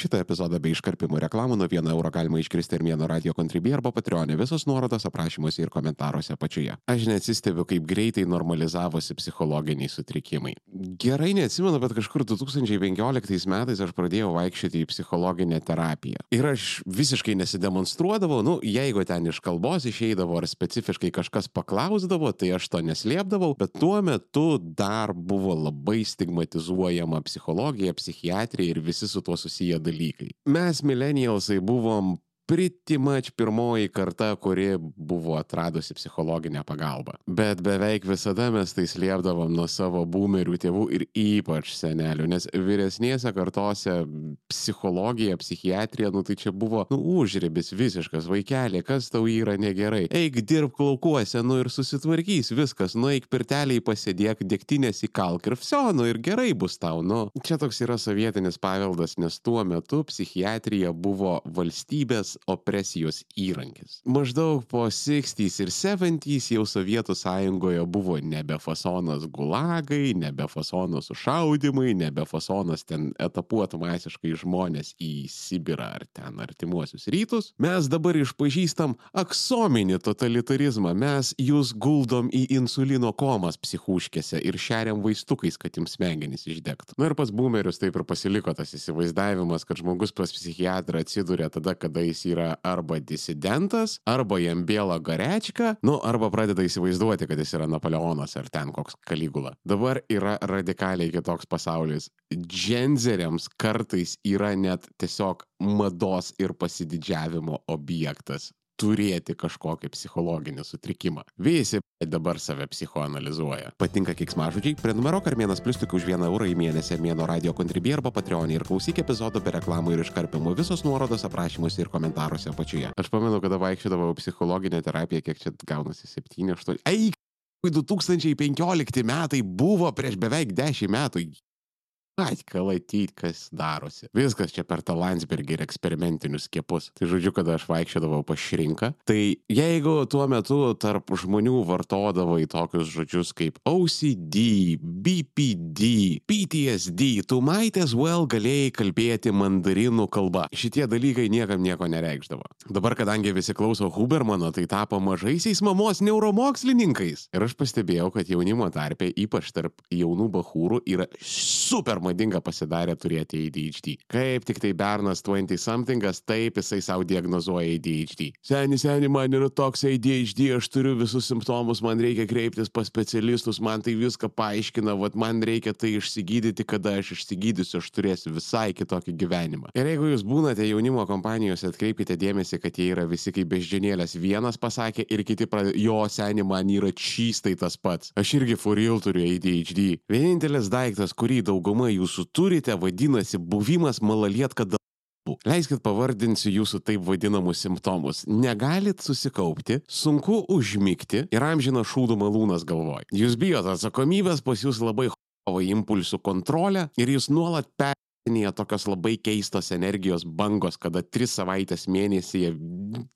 Šitą epizodą bei iškarpimų reklamų nuo 1 euro galima iškristi ir vieno radio kontribį arba patreonė. Visos nuorodos aprašymuose ir komentaruose apačioje. Aš neatsistebiu, kaip greitai normalizavosi psichologiniai sutrikimai. Gerai neatsimenu, bet kažkur 2015 metais aš pradėjau vaikščioti į psichologinę terapiją. Ir aš visiškai nesidemonstruodavau, nu, jeigu ten iš kalbos išeidavo ar specifiškai kažkas paklausdavo, tai aš to neslėpdavau, bet tuo metu dar buvo labai stigmatizuojama psichologija, psichiatrija ir visi su tuo susiję dalykai. Mes millennialsai buvom pretty much pirmoji karta, kuri buvo atradusi psichologinę pagalbą. Bet beveik visada mes tai slėpdavom nuo savo boomerių tėvų ir ypač senelių, nes vyresnėse kartose psichologija, psichiatrija, nu tai čia buvo, nu, užribis visiškas, vaikelė, kas tau yra negerai. Eik dirbk laukuose, nu ir susitvarkys viskas, nu eik pirteliai pasėdėk, dėktinės į kalk ir vsio, nu ir gerai bus tau, nu. Čia toks yra sovietinis paveldas, nes tuo metu psichiatrija buvo valstybės opresijos įrankis. Maždaug po 60s ir 70s jau Sovietų sąjungoje buvo nebe fasonas gulagai, nebe fasonas sušaudimai, nebe fasonas ten etapuoti masiškai žmonės į Sibirą ar ten artimuosius rytus. Mes dabar išpažįstam aksominį totalitarizmą, mes jūs guldom į insulino komas psichuškėse ir šeriam vaistukais, kad jums smegenys išdegtų. Na ir pas boomerius taip ir pasiliko tas įsivaizdavimas, kad žmogus pas psichiatrą atsiduria tada, kada jis yra arba disidentas, arba jam bėla garečka, nu, arba pradeda įsivaizduoti, kad jis yra Napoleonas ar ten koks kaligula. Dabar yra radikaliai kitoks pasaulis. Dženzeriams kartais yra net tiesiog mados ir pasididžiavimo objektas turėti kažkokį psichologinį sutrikimą. Visi dabar save psichoanalizuoja. Patinka kiksmažodžiai? Prenumeruok ar vienas plus tik už vieną eurą į mėnesį mėno radio kontribį arba patreonį ir klausyk epizodų be reklamų ir iškarpimų. Visos nuorodos aprašymuose ir komentaruose apačioje. Aš pamenu, kada vaikščiodavau psichologinę terapiją, kiek čia gaunasi 7-8. Eik! 2015 metai buvo prieš beveik 10 metų. Atkalatyti, kas darosi. Viskas čia per tą Landsbergį ir eksperimentinius skiepus. Tai žodžiu, kada aš vaikščiodavau pas šrinką, tai jeigu tuo metu tarp žmonių vartodavai tokius žodžius kaip OCD, BPD, PTSD, tu might as well galėjai kalbėti mandarinų kalba. Šitie dalykai niekam nieko nereikšdavo. Dabar, kadangi visi klauso Hubermano, tai tapo mažaisiais mamos neuromokslininkais. Ir aš pastebėjau, kad jaunimo tarpe, ypač tarp jaunų bahūrų, yra super madinga pasidarė turėti ADHD. Kaip tik tai bernas 20 somethingas, taip jisai savo diagnozuoja ADHD. Seni, seni, man yra toks ADHD, aš turiu visus simptomus, man reikia kreiptis pas specialistus, man tai viską paaiškina, vad man reikia tai išsigydyti, kada aš išsigydysiu, aš turėsiu visai kitokį gyvenimą. Ir jeigu jūs būnate jaunimo kompanijose, atkreipkite dėmesį, kad jie yra visi kaip beždžionėlės. Vienas pasakė ir kiti pradėjo, jo seni, man yra čystai tas pats. Aš irgi for real turiu ADHD. Vienintelis daiktas, kurį dauguma jūsų turite, vadinasi buvimas malalietka darbų. Leiskit pavardinsiu jūsų taip vadinamus simptomus. Negalit susikaupti, sunku užmygti ir amžina šūdų malūnas galvoj. Jūs bijot atsakomybės, pas jūs labai hovai impulsų kontrolę ir jūs nuolat per tokios labai keistos energijos bangos, kada tris savaitės mėnesyje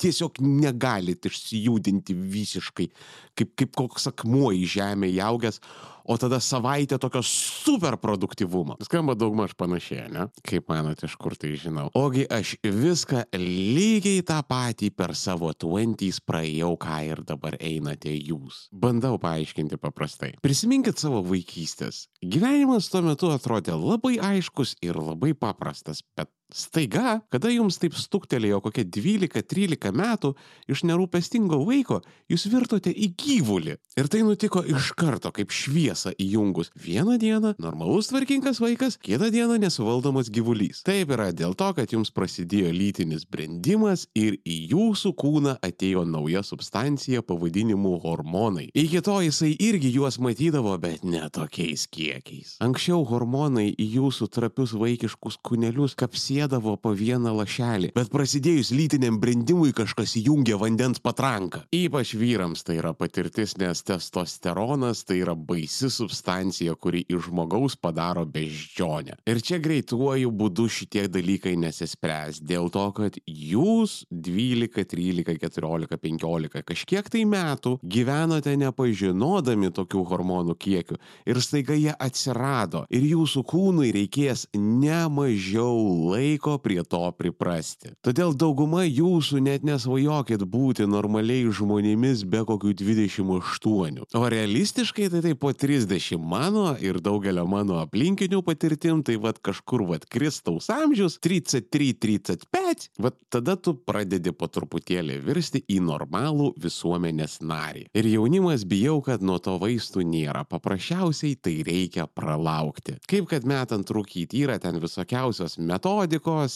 tiesiog negalit išsijudinti visiškai, kaip, kaip koks akmuo į žemę įaugęs, o tada savaitę tokio super produktivumo. Skamba daugmaž panašiai, ne? Kaip manote, iš kur tai žinau? Ogi aš viską lygiai tą patį per savo 20s praėjau, ką ir dabar einate jūs. Bandau paaiškinti paprastai. Prisiminkit savo vaikystės. Gyvenimas tuo metu atrodė labai aiškus ir labai paprastas, bet Staiga, kada jums taip stuktelėjo kokie 12-13 metų, iš nerūpestingo vaiko jūs virtote į gyvulį. Ir tai nutiko iš karto, kaip šviesa įjungus. Vieną dieną normalus tvarkingas vaikas, kitą dieną nesuvaldomas gyvulys. Taip yra dėl to, kad jums prasidėjo lytinis brendimas ir į jūsų kūną atėjo nauja substancija pavadinimu hormonai. Iki to jisai irgi juos matydavo, bet ne tokiais kiekiais. Anksčiau hormonai į jūsų trapius vaikiškus kūnelius kapsėjo dėdavo po vieną lašelį, bet prasidėjus lytiniam brendimui kažkas įjungia vandens patranką. Ypač vyrams tai yra patirtis, nes testosteronas tai yra baisi substancija, kuri iš žmogaus padaro beždžionę. Ir čia greituoju būdu šitie dalykai nesispręs, dėl to, kad jūs 12, 13, 14, 15 kažkiek tai metų gyvenote nepažinodami tokių hormonų kiekių ir staiga jie atsirado ir jūsų kūnui reikės ne mažiau laiko laiko prie to priprasti. Todėl dauguma jūsų net nesvajokit būti normaliai žmonėmis be kokių 28. O realistiškai tai tai po 30 mano ir daugelio mano aplinkinių patirtim, tai vad kažkur vad Kristaus amžius 33-35, vad tada tu pradedi po truputėlį virsti į normalų visuomenės narį. Ir jaunimas bijau, kad nuo to vaistų nėra. Paprasčiausiai tai reikia pralaukti. Kaip kad metant rūkyti yra ten visokiausios metodikos,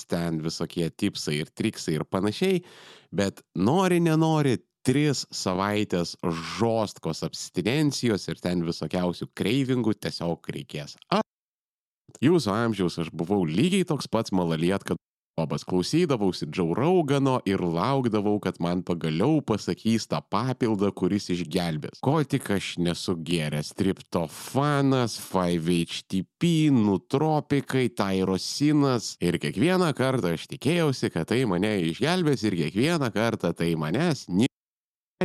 ten visokie tipsai ir triksai ir panašiai, bet nori, nenori, tris savaitės žostkos abstinencijos ir ten visokiausių kreivingų tiesiog reikės. Jūsų amžiaus aš buvau lygiai toks pats malaliet, kad Bobas klausydavausi Džau Raugano ir laukdavau, kad man pagaliau pasakys tą papildą, kuris išgelbės. Ko tik aš nesu geręs - triptofanas, 5-HTP, nutropikai, tairosinas. Ir kiekvieną kartą aš tikėjausi, kad tai mane išgelbės ir kiekvieną kartą tai manęs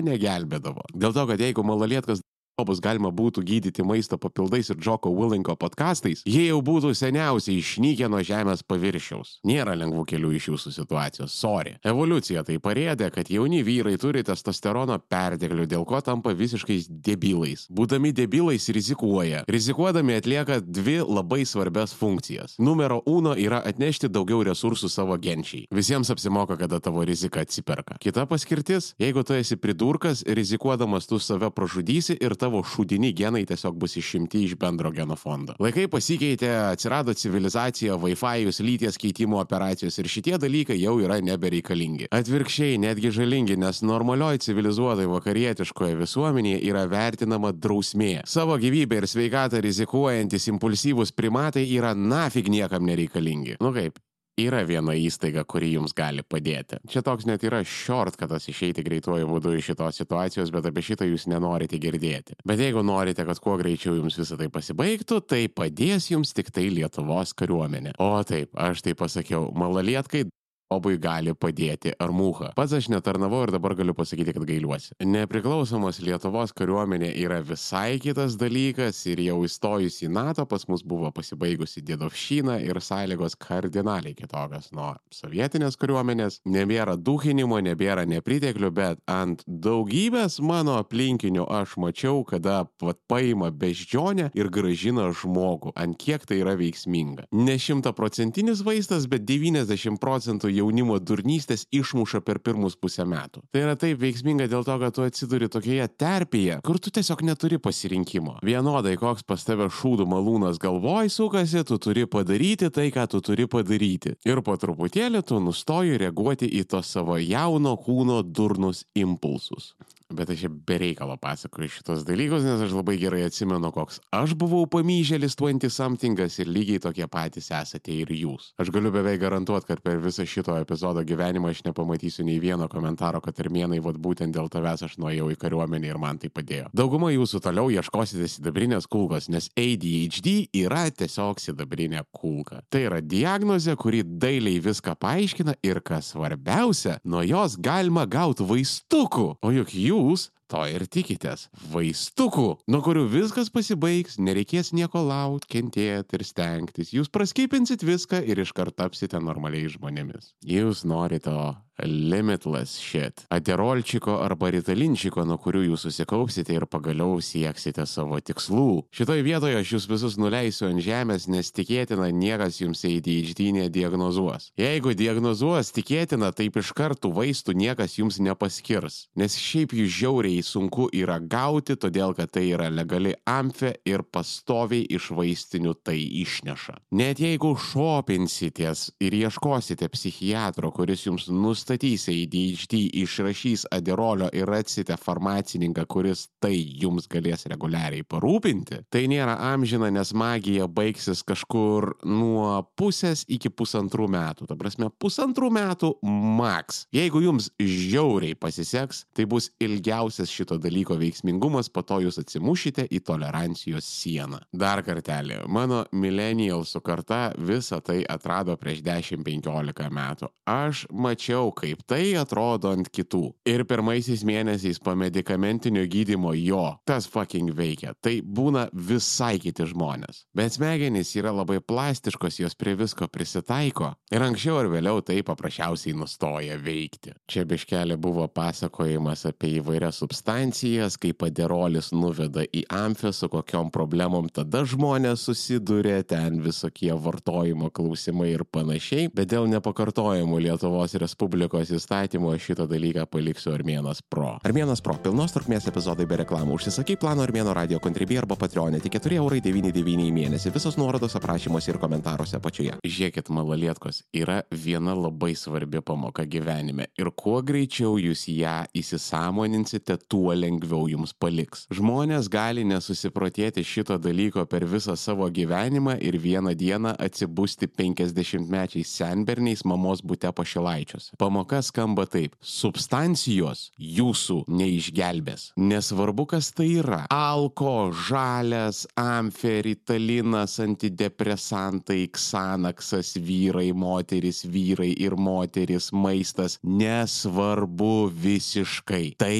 negelbėdavo. Dėl to, kad jeigu malalietkas bus galima būtų gydyti maisto papildais ir Džoko Willinko podkastais, jie jau būtų seniausiai išnykę nuo žemės paviršiaus. Nėra lengvų kelių iš jūsų situacijos, sorry. Evoliucija tai parėdė, kad jauni vyrai turi testosterono perteklių, dėl ko tampa visiškais debilais. Būdami debilais rizikuoja. Rizikuodami atlieka dvi labai svarbias funkcijas. Numero uno yra atnešti daugiau resursų savo genčiai. Visiems apsimoka, kada tavo rizika atsiperka. Kita paskirtis, jeigu tu esi pridurkas, rizikuodamas tu save pražudysi ir tavo šūdini genai tiesiog bus išimti iš bendro genofondo. Laikai pasikeitė, atsirado civilizacija, Wi-Fi, lyties keitimo operacijos ir šitie dalykai jau yra nebereikalingi. Atvirkščiai, netgi žalingi, nes normalioji civilizuotai vakarietiškoje visuomenėje yra vertinama drausmė. Savo gyvybę ir sveikatą rizikuojantis impulsyvūs primatai yra nafig niekam nereikalingi. Nu kaip, Yra viena įstaiga, kuri jums gali padėti. Čia toks net yra shortcutas išeiti greituoju būdu iš šitos situacijos, bet apie šitą jūs nenorite girdėti. Bet jeigu norite, kad kuo greičiau jums visą tai pasibaigtų, tai padės jums tik tai Lietuvos kariuomenė. O taip, aš tai pasakiau, malalietkai Bobui gali padėti Armūcha. Pats aš netarnavau ir dabar galiu pasakyti, kad gailiuosi. Nepriklausomos Lietuvos kariuomenė yra visai kitas dalykas ir jau įstojus į NATO pas mus buvo pasibaigusi dėdovšyna ir sąlygos kardinaliai kitokios nuo sovietinės kariuomenės. Nebėra duhinimo, nebėra nepriteklių, bet ant daugybės mano aplinkinių aš mačiau, kada vat, paima beždžionę ir gražina žmogų. Ant kiek tai yra veiksminga. Ne šimtaprocentinis vaistas, bet 90 procentų jaunimo durnystės išmuša per pirmus pusę metų. Tai yra taip veiksminga dėl to, kad tu atsiduri tokioje terpėje, kur tu tiesiog neturi pasirinkimo. Vienodai, koks pas tave šūdų malūnas galvoj sukasi, tu turi padaryti tai, ką tu turi padaryti. Ir po truputėlį tu nustoji reaguoti į to savo jauno kūno durnus impulsus. Bet aš čia bereikalo pasakoju šitos dalykus, nes aš labai gerai atsimenu, koks aš buvau pamyžėlis 20 something'as ir lygiai tokie patys esate ir jūs. Aš galiu beveik garantuoti, kad per visą šito epizodo gyvenimą aš nepamatysiu nei vieno komentaro, kad armėnai, vad būtent dėl tavęs aš nuėjau į kariuomenę ir man tai padėjo. Dauguma jūsų toliau ieškosite sidabrinės kulkos, nes ADHD yra tiesiog sidabrinė kulka. Tai yra diagnozė, kuri dailiai viską paaiškina ir kas svarbiausia, nuo jos galima gauti vaistukų. O juk jų jūs to ir tikitės. Vaistukų, nuo kurių viskas pasibaigs, nereikės nieko laukti, kentėti ir stengtis. Jūs praskypinsit viską ir iškart tapsite normaliais žmonėmis. Jūs norite limitless shit. Aterolčiko arba ritalinčiko, nuo kurių jūs susikaupsite ir pagaliau sieksite savo tikslų. Šitoje vietoje aš jūs visus nuleisiu ant žemės, nes tikėtina niekas jums ADHD nediagnozuos. Jeigu diagnozuos, tikėtina taip iš karto vaistų niekas jums nepaskirs. Nes šiaip jų žiauriai sunku yra gauti, todėl kad tai yra legali amfe ir pastoviai iš vaistinių tai išneša. Net jeigu šopinsitės ir ieškosite psichiatro, kuris jums nustatys, ADHD, išrašys aderolio ir rasite farmacininką, kuris tai jums galės reguliariai parūpinti, tai nėra amžina, nes magija baigsis kažkur nuo pusės iki pusantrų metų. Ta prasme, pusantrų metų maks. Jeigu jums žiauriai pasiseks, tai bus ilgiausias didžiausias šito dalyko veiksmingumas, po to jūs atsimušite į tolerancijos sieną. Dar kartelį, mano millennialsų karta visą tai atrado prieš 10-15 metų. Aš mačiau, kaip tai atrodo ant kitų. Ir pirmaisiais mėnesiais po medicamentinio gydimo jo, tas fucking veikia. Tai būna visai kiti žmonės. Bet smegenys yra labai plastiškos, jos prie visko prisitaiko. Ir anksčiau ar vėliau tai paprasčiausiai nustoja veikti. Čia biškelė buvo pasakojimas apie įvairias substancijas, kaip paderolis nuveda į amfę, su kokiom problemom tada žmonės susiduria, ten visokie vartojimo klausimai ir panašiai, bet dėl nepakartojimų Lietuvos Respublikos įstatymo šitą dalyką paliksiu Armėnas Pro. Armėnas Pro, pilnos trukmės epizodai be reklamų. Užsisakyk plano Armėno radio kontribį arba Patreonė, tik 4,99 į mėnesį. Visos nuorodos aprašymuose ir komentaruose apačioje. Žiūrėkit, malalietkos, yra viena labai svarbi pamoka gyvenime ir kuo greičiau jūs ją įsisamoninsite, tuo lengviau jums paliks. Žmonės gali nesusiprotėti šito dalyko per visą savo gyvenimą ir vieną dieną atsibusti 50-mečiais senberniais mamos būte pašilaičiuose. Pamoka skamba taip. Substancijos jūsų neišgelbės. Nesvarbu, kas tai yra. Alko, žalias, amferitalinas, antidepresantai, ksanaksas, vyrai, moteris, vyrai ir moteris, maistas. Nesvarbu visiškai. Tai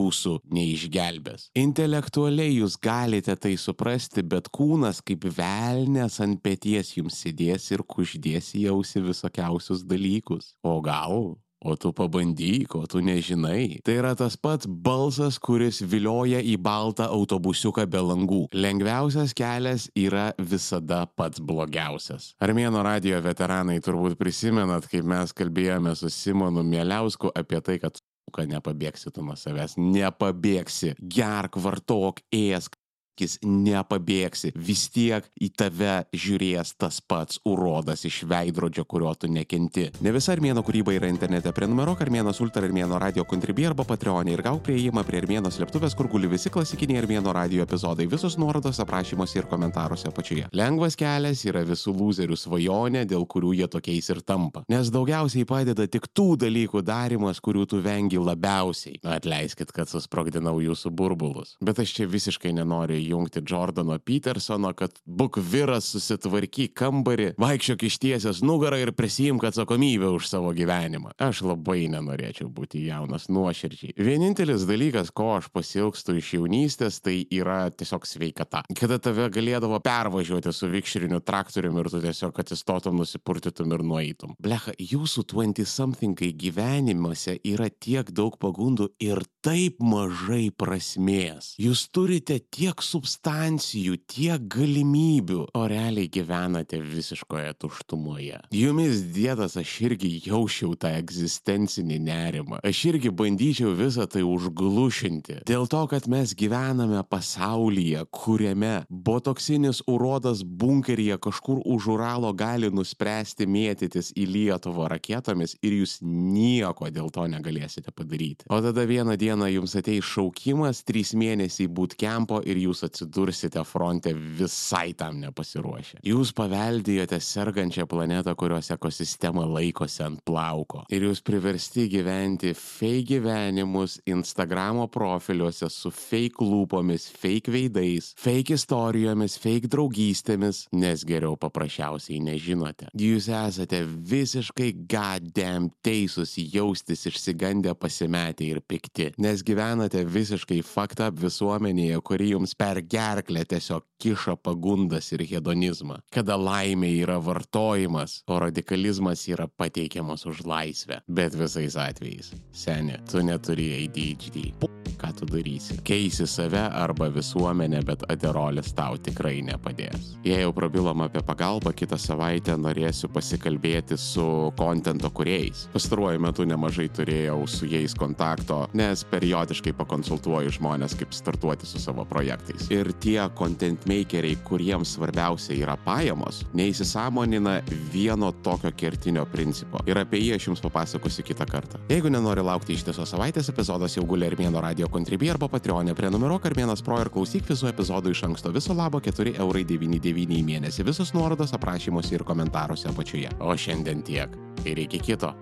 jūsų neišgelbės. Intelektualiai jūs galite tai suprasti, bet kūnas kaip velnės ant pėties jums sėdės ir kuždės į ausį visokiausius dalykus. O gal O tu pabandyk, o tu nežinai. Tai yra tas pats balsas, kuris vilioja į baltą autobusiuką be langų. Lengviausias kelias yra visada pats blogiausias. Armėno radio veteranai turbūt prisimenat, kaip mes kalbėjome su Simonu Mieliausku apie tai, kad nepabėgsi tu nuo savęs, nepabėgsi, gerk, vartok, ėsk, akis nepabėgsi, vis tiek į tave žiūrės tas pats urodas iš veidrodžio, kurio tu nekenti. Ne visa armėno kūryba yra internete. Prenumeruok armėnos ultra armėno radio kontribį arba patreonį ir gauk prieimą prie armėnos slėptuvės, kur guli visi klasikiniai armėno radio epizodai. Visos nuorodos aprašymuose ir komentaruose apačioje. Lengvas kelias yra visų loserių svajonė, dėl kurių jie tokiais ir tampa. Nes daugiausiai padeda tik tų dalykų darimas, kurių tu vengi labiausiai. Atleiskit, kad susprogdinau jūsų burbulus. Bet aš čia visiškai nenoriu įjungti Jordano Petersono, kad būk vyras, susitvarkyk kambarį, vaikščiok ištiesęs nugarą ir prisijimk atsakomybę už savo gyvenimą. Aš labai nenorėčiau būti jaunas nuoširdžiai. Vienintelis dalykas, ko aš pasilgstu iš jaunystės, tai yra tiesiog sveikata. Kada tave galėdavo pervažiuoti su vikšriniu traktoriumi ir tu tiesiog atsistotum, nusipurtytum ir nueitum. Blecha, jūsų 20-something gyvenimuose yra tiek daug pagundų ir taip mažai prasmės. Jūs turite tiek substancijų, tiek galimybių, o realiai gyvenate visiškoje tuštumoje. Jumis dėdas aš irgi jaučiau tą egzistencinį nerimą. Aš irgi bandyčiau visą tai užglušinti. Dėl to, kad mes gyvename pasaulyje, kuriame botoksinis urodas bunkeryje kažkur už Uralo gali nuspręsti mėtytis į Lietuvą raketomis ir jūs nieko dėl to negalėsite padaryti. O tada vieną dieną jums ateis šaukimas, trys mėnesiai bootcampo ir jūs atsidursite fronte visai tam nepasiruošę. Jūs paveldėjote sergančią planetą, kurios ekosistema laikosi ant plauko. Ir jūs priversti gyventi fake gyvenimus Instagramo profiliuose su fake lūpomis, fake veidais, fake istorijomis, fake draugystėmis, nes geriau paprasčiausiai nežinote. Jūs esate visiškai goddamn teisūs jaustis išsigandę, pasimetę ir pikti, nes gyvenate visiškai up visuomenėje, kuri jums per gerklę tiesiog kiša pagundas ir hedonizmą. Kada laimė yra vartojimas, o radikalizmas yra pateikiamas už laisvę. Bet visais atvejais. Seniai, tu neturi ADHD. Ką tu darysi? Keisi save arba visuomenę, bet aterolis tau tikrai nepadės. Jei jau prabilom apie pagalbą, kitą savaitę norėsiu pasikalbėti su kontento kuriejais. Pastaruoju metu nemažai turėjau su jais kontakto, nes periodiškai pakonsultuoju žmonės, kaip startuoti su savo projektais. Ir tie content makeriai, kuriems svarbiausia yra pajamos, neįsisamonina vieno tokio kertinio principo. Ir apie jį aš jums papasakosiu kitą kartą. Jeigu nenori laukti ištisos savaitės, epizodas jau guli Armėno radio kontribį arba Patreonė. Prenumeruok Armėnas Pro ir klausyk visų epizodų iš anksto. Viso labo 4,99 į mėnesį. Visos nuorodos aprašymuose ir komentaruose apačioje. O šiandien tiek. Ir iki kito.